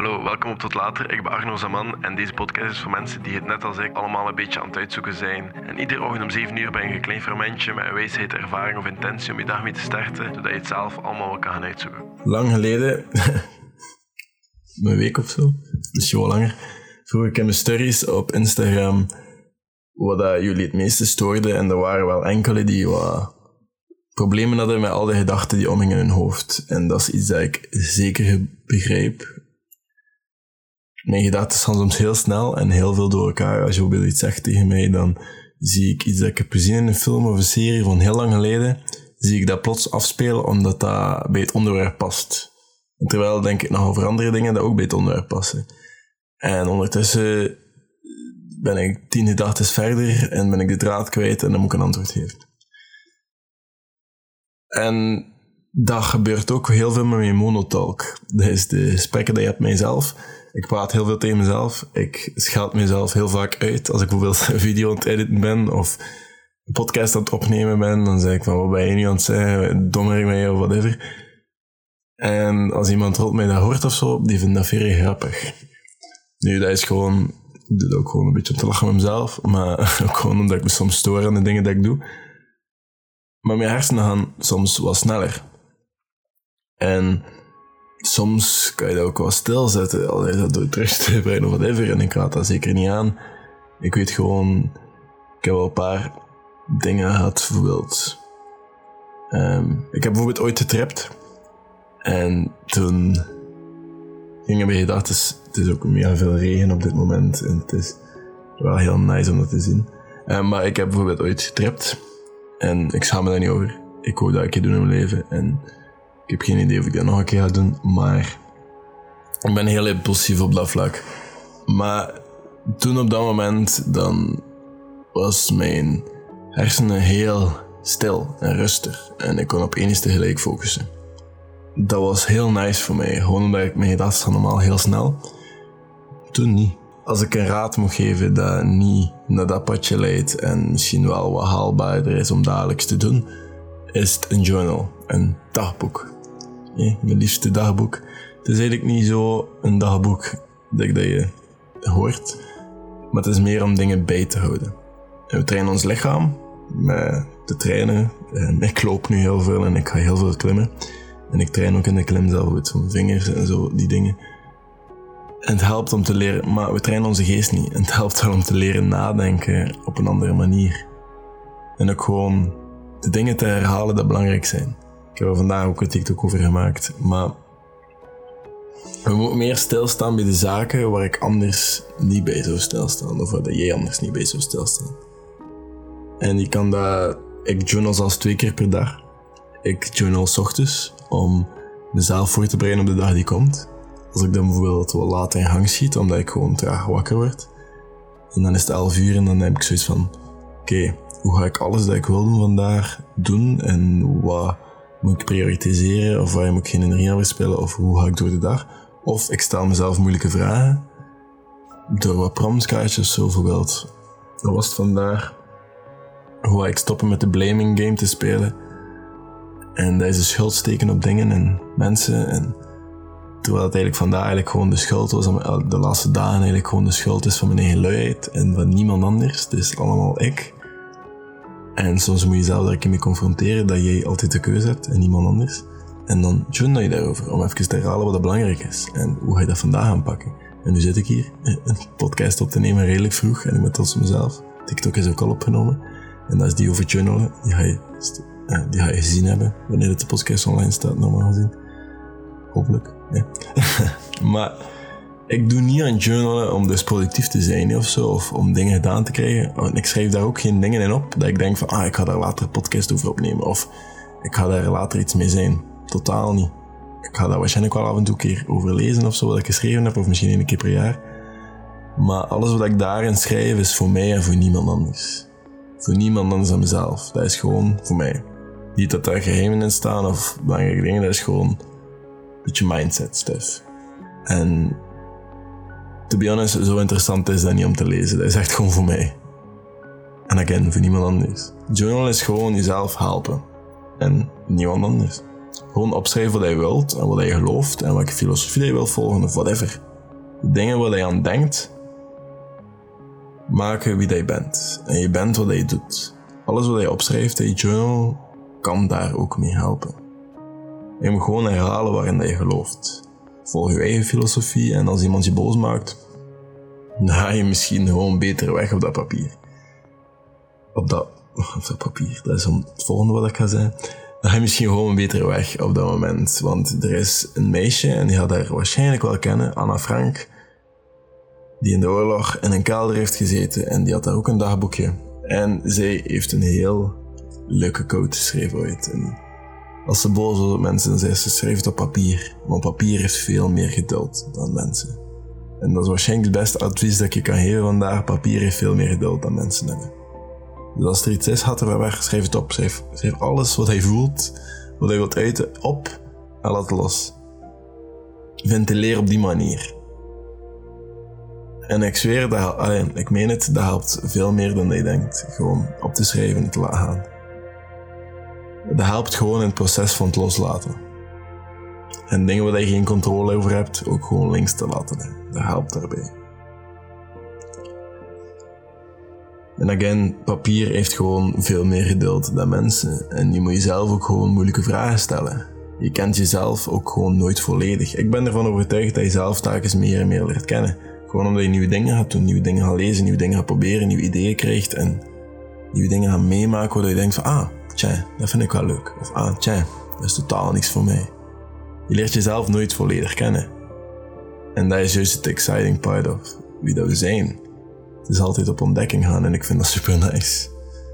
Hallo, welkom op Tot Later. Ik ben Arno Zaman en deze podcast is voor mensen die het net als ik allemaal een beetje aan het uitzoeken zijn. En iedere ochtend om 7 uur ben je een klein fermentje met een wijsheid, ervaring of intentie om je dag mee te starten, zodat je het zelf allemaal wel kan gaan uitzoeken. Lang geleden, een week of zo, misschien wel langer, vroeg ik in mijn stories op Instagram wat dat jullie het meeste stoorden en er waren wel enkele die wat problemen hadden met al die gedachten die omgingen in hun hoofd. En dat is iets dat ik zeker begrijp. Mijn gedachten gaan soms heel snel en heel veel door elkaar. Als je bijvoorbeeld iets zegt tegen mij, dan zie ik iets dat ik heb gezien in een film of een serie van heel lang geleden, zie ik dat plots afspelen omdat dat bij het onderwerp past. En terwijl denk ik nog over andere dingen dat ook bij het onderwerp passen. En ondertussen ben ik tien gedachten verder en ben ik de draad kwijt en dan moet ik een antwoord geven. En dat gebeurt ook heel veel met mijn monotalk. Dat is de gesprekken die je hebt met jezelf. Ik praat heel veel tegen mezelf. Ik scheld mezelf heel vaak uit. Als ik bijvoorbeeld een video aan het editen ben of een podcast aan het opnemen ben, dan zeg ik van, wat ben je nu aan het zeggen? Dommer mij of whatever. En als iemand rond mij dat hoort of zo, die vindt dat veel grappig. Nu, dat is gewoon, ik doe dat ook gewoon een beetje om te lachen met mezelf, maar ook gewoon omdat ik me soms stoor aan de dingen die ik doe. Maar mijn hersenen gaan soms wat sneller. En soms kan je dat ook wel stilzetten, al is dat door terug te brengen of whatever. En ik raad dat zeker niet aan. Ik weet gewoon, ik heb wel een paar dingen gehad, bijvoorbeeld. Um, ik heb bijvoorbeeld ooit getrapt. En toen gingen mijn gedachten, het is ook mega veel regen op dit moment. En het is wel heel nice om dat te zien. Um, maar ik heb bijvoorbeeld ooit getrapt. En ik schaam me daar niet over. Ik wou dat een keer doen in mijn leven. En ik heb geen idee of ik dat nog een keer ga doen. Maar ik ben heel impulsief op dat vlak. Maar toen op dat moment, dan was mijn hersenen heel stil en rustig. En ik kon op één tegelijk focussen. Dat was heel nice voor mij. Gewoon omdat ik mijn gedachten normaal heel snel. Toen niet als ik een raad moet geven dat niet naar dat padje leidt en misschien wel wat haalbaarder is om dagelijks te doen, is het een journal, een dagboek. Ja, mijn liefste dagboek. Het is eigenlijk niet zo een dagboek dat, dat je hoort, maar het is meer om dingen bij te houden. En we trainen ons lichaam met te trainen. En ik loop nu heel veel en ik ga heel veel klimmen. En ik train ook in de klim zelf met mijn vingers en zo, die dingen. En het helpt om te leren, maar we trainen onze geest niet. En het helpt wel om te leren nadenken op een andere manier. En ook gewoon de dingen te herhalen die belangrijk zijn. Ik heb er vandaag ook een TikTok over gemaakt. Maar we moeten meer stilstaan bij de zaken waar ik anders niet bij zou stilstaan. Of waar jij anders niet bij zou stilstaan. En ik kan dat... Ik journal zelfs twee keer per dag. Ik journal s ochtends om mezelf voor te bereiden op de dag die komt. Als ik dan bijvoorbeeld wat later in gang schiet, omdat ik gewoon traag wakker word. En dan is het 11 uur en dan heb ik zoiets van: oké, hoe ga ik alles dat ik wil doen vandaag doen? En wat moet ik prioritiseren? Of waar moet ik geen energie aan verspillen? Of hoe ga ik door de dag? Of ik stel mezelf moeilijke vragen. Door wat promskaartjes, zo bijvoorbeeld. Dat was het vandaag. Hoe ga ik stoppen met de blaming game te spelen? En dat is schuld steken op dingen en mensen. En Terwijl het eigenlijk vandaag eigenlijk gewoon de schuld was, de laatste dagen eigenlijk gewoon de schuld is van mijn eigen luiheid en van niemand anders. Het is allemaal ik. En soms moet je jezelf daar mee confronteren dat jij altijd de keuze hebt en niemand anders. En dan journal je daarover, om even te herhalen wat belangrijk is. En hoe ga je dat vandaag aanpakken. En nu zit ik hier, een podcast op te nemen redelijk vroeg en ik ben trots mezelf. TikTok is ook al opgenomen. En dat is die over journalen. Die ga je, eh, die ga je gezien hebben wanneer de podcast online staat, normaal gezien. Hopelijk. Nee. maar ik doe niet aan journalen om dus productief te zijn of zo, of om dingen gedaan te krijgen. Want ik schrijf daar ook geen dingen in op dat ik denk van, ah, ik ga daar later een podcast over opnemen, of ik ga daar later iets mee zijn. Totaal niet. Ik ga daar waarschijnlijk wel af en toe een keer over lezen of zo, wat ik geschreven heb, of misschien één keer per jaar. Maar alles wat ik daarin schrijf is voor mij en voor niemand anders. Voor niemand anders dan mezelf. Dat is gewoon voor mij. Niet dat daar geheimen in staan of belangrijke dingen, dat is gewoon beetje mindset stuff. En to be honest, zo interessant is dat niet om te lezen. Dat is echt gewoon voor mij. En again, voor niemand anders. Journal is gewoon jezelf helpen. En niemand anders. Gewoon opschrijven wat je wilt en wat je gelooft en welke filosofie je wilt volgen of whatever. De dingen waar je aan denkt, maken wie je bent. En je bent wat je doet. Alles wat je opschrijft in je journal kan daar ook mee helpen. Je moet gewoon herhalen waarin je gelooft. Volg je eigen filosofie en als iemand je boos maakt, dan ga je misschien gewoon beter weg op dat papier. Op dat, op dat papier, dat is het volgende wat ik ga zeggen. Dan ga je misschien gewoon beter weg op dat moment. Want er is een meisje, en die gaat haar waarschijnlijk wel kennen, Anna Frank, die in de oorlog in een kelder heeft gezeten en die had daar ook een dagboekje. En zij heeft een heel leuke quote geschreven ooit. En als ze boos op mensen, zei ze, schreef het op papier. Want papier heeft veel meer geduld dan mensen. En dat is waarschijnlijk het beste advies dat je kan geven vandaag. Papier heeft veel meer geduld dan mensen hebben. Dus als er iets is, gaat er weg. Schrijf het op. Schrijf, schrijf alles wat hij voelt, wat hij wilt uiten, op en laat het los. Ventileer op die manier. En ik zweer, dat, ik meen het, dat helpt veel meer dan je denkt. Gewoon op te schrijven en te laten gaan. Dat helpt gewoon in het proces van het loslaten. En dingen waar je geen controle over hebt, ook gewoon links te laten. Dat helpt daarbij. En again, papier heeft gewoon veel meer geduld dan mensen. En je moet jezelf ook gewoon moeilijke vragen stellen. Je kent jezelf ook gewoon nooit volledig. Ik ben ervan overtuigd dat je zelf telkens meer en meer leert kennen. Gewoon omdat je nieuwe dingen gaat doen, nieuwe dingen gaat lezen, nieuwe dingen gaat proberen, nieuwe ideeën krijgt en nieuwe dingen gaat meemaken waardoor je denkt van ah, tja, dat vind ik wel leuk. Of ah, tja, dat is totaal niks voor mij. Je leert jezelf nooit volledig kennen. En dat is juist het exciting part of wie dat we zijn. Het is altijd op ontdekking gaan en ik vind dat super nice.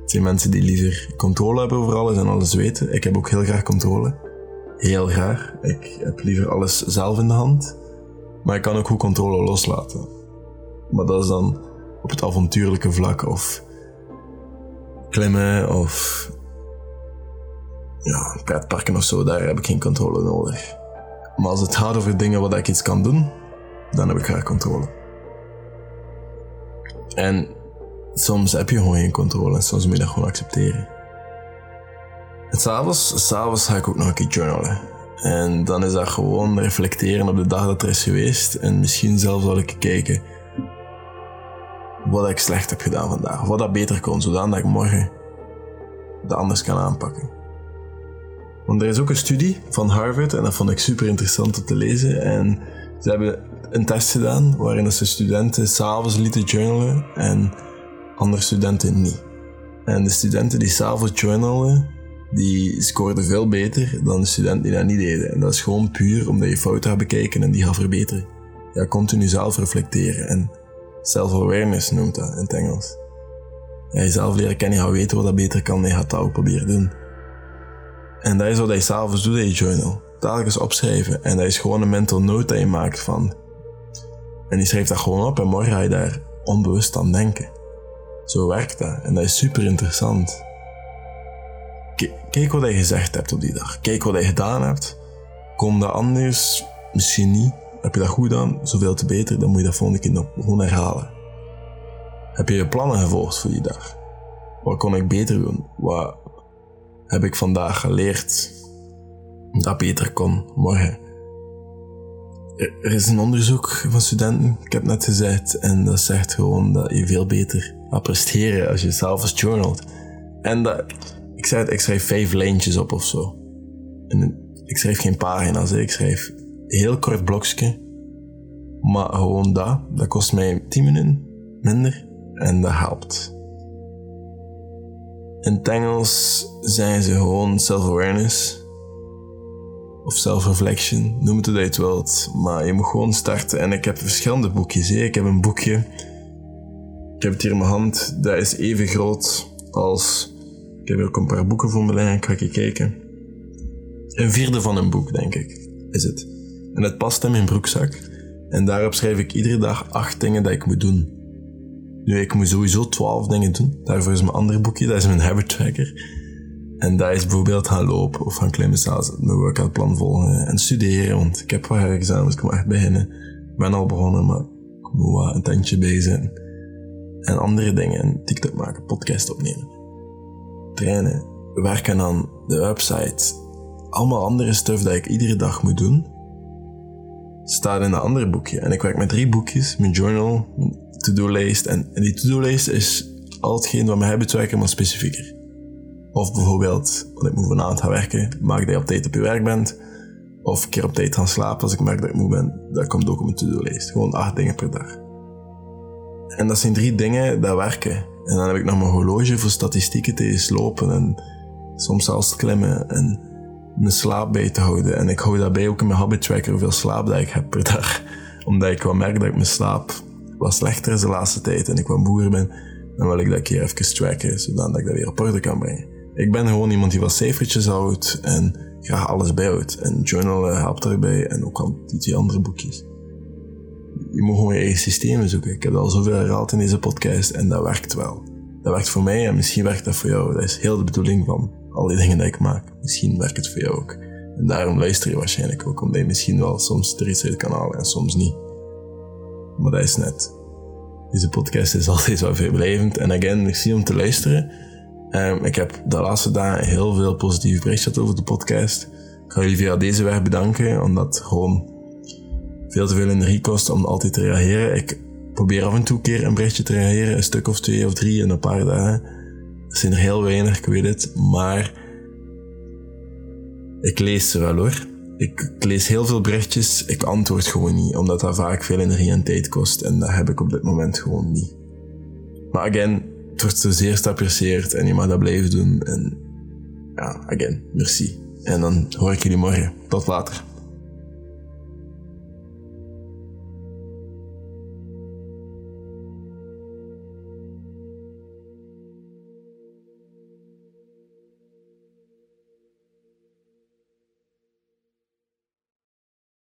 Het zijn mensen die liever controle hebben over alles en alles weten. Ik heb ook heel graag controle. Heel graag. Ik heb liever alles zelf in de hand. Maar ik kan ook goed controle loslaten. Maar dat is dan op het avontuurlijke vlak of klimmen of ja, pretparken of zo, daar heb ik geen controle nodig. Maar als het gaat over dingen wat ik iets kan doen, dan heb ik graag controle. En soms heb je gewoon geen controle en soms moet je dat gewoon accepteren. En s'avonds, s'avonds ga ik ook nog een keer journalen. En dan is dat gewoon reflecteren op de dag dat er is geweest. En misschien zelfs zal ik kijken wat ik slecht heb gedaan vandaag. Wat dat beter kon, zodat ik morgen dat anders kan aanpakken. Want er is ook een studie van Harvard en dat vond ik super interessant om te lezen. En ze hebben een test gedaan waarin ze studenten s'avonds lieten journalen en andere studenten niet. En de studenten die s'avonds journalen, die scoorden veel beter dan de studenten die dat niet deden. En dat is gewoon puur omdat je fouten gaat bekijken en die gaat verbeteren. Ja, continu zelf reflecteren en self-awareness noemt dat in het Engels. Ja, jezelf leren kennen, je gaat weten wat dat beter kan en je gaat dat ook proberen doen. En dat is wat je s'avonds doet in je journal. Telkens opschrijven. En dat is gewoon een mental note dat je maakt van. En je schrijft dat gewoon op en morgen ga je daar onbewust aan denken. Zo werkt dat. En dat is super interessant. Kijk wat je gezegd hebt op die dag. Kijk wat je gedaan hebt. Kom dat anders? Misschien niet. Heb je dat goed gedaan? Zoveel te beter. Dan moet je dat volgende keer nog gewoon herhalen. Heb je je plannen gevolgd voor die dag? Wat kon ik beter doen? Wat heb ik vandaag geleerd dat beter kon morgen? Er is een onderzoek van studenten, ik heb net gezegd, en dat zegt gewoon dat je veel beter gaat presteren als je zelf journalt. En dat, ik zei het, ik schrijf vijf lijntjes op of zo. En ik schrijf geen pagina's, ik schrijf een heel kort blokje. Maar gewoon dat, dat kost mij 10 minuten minder en dat helpt. In het Engels zijn ze gewoon self-awareness of self-reflection, noem het hoe je het wilt. Maar je moet gewoon starten. En ik heb verschillende boekjes. Ik heb een boekje, ik heb het hier in mijn hand, dat is even groot als ik heb ook een paar boeken voor me liggen, ik ga even kijken. Een vierde van een boek, denk ik, is het. En het past in mijn broekzak. En daarop schrijf ik iedere dag acht dingen dat ik moet doen. Nu, ik moet sowieso twaalf dingen doen. Daarvoor is mijn andere boekje, dat is mijn habit tracker. En dat is bijvoorbeeld gaan lopen of gaan klimmen s'avonds. Mijn workoutplan volgen en studeren, want ik heb wat examens, ik moet echt beginnen. Ik ben al begonnen, maar ik moet wat een tandje zijn. En andere dingen, en TikTok maken, podcast opnemen trainen, werken aan de website, allemaal andere stuff dat ik iedere dag moet doen, staat in een ander boekje. En ik werk met drie boekjes, mijn journal, to-do-lijst. En, die to-do-lijst is al hetgeen wat hebben te werken, maar specifieker. Of bijvoorbeeld, want ik moet vanavond gaan werken, maak dat je op tijd op je werk bent. Of een keer op tijd gaan slapen als ik merk dat ik moe ben. Dat komt ook op mijn to-do-lijst. Gewoon acht dingen per dag. En dat zijn drie dingen dat werken. En dan heb ik nog mijn horloge voor statistieken te lopen en soms zelfs klimmen en mijn slaap bij te houden. En ik hou daarbij ook in mijn habit tracker hoeveel slaap dat ik heb per dag. Omdat ik wel merk dat ik mijn slaap wat slechter is de laatste tijd en ik wat moeier ben. Dan wil ik dat keer even tracken, zodat ik dat weer op orde kan brengen. Ik ben gewoon iemand die wat cijfertjes houdt en graag alles bijhoudt. En journalen helpt daarbij en ook al die andere boekjes. Je moet gewoon je eigen systemen zoeken. Ik heb al zoveel herhaald in deze podcast en dat werkt wel. Dat werkt voor mij en misschien werkt dat voor jou. Dat is heel de bedoeling van al die dingen die ik maak. Misschien werkt het voor jou ook. En daarom luister je waarschijnlijk ook, omdat je misschien wel soms er iets uit kan halen en soms niet. Maar dat is net. Deze podcast is altijd wel veelblijvend. En again, merci om te luisteren. Um, ik heb de laatste dagen heel veel positieve berichten gehad over de podcast. Ik ga jullie via deze weg bedanken, omdat gewoon veel te veel energie kost om altijd te reageren. Ik probeer af en toe een keer een berichtje te reageren, een stuk of twee of drie in een paar dagen. Dat zijn er heel weinig, ik weet het, maar ik lees ze wel hoor. Ik lees heel veel berichtjes, ik antwoord gewoon niet, omdat dat vaak veel energie en tijd kost en dat heb ik op dit moment gewoon niet. Maar again, het wordt zeer geapprecieerd en je mag dat blijven doen en ja, again, merci. En dan hoor ik jullie morgen. Tot later.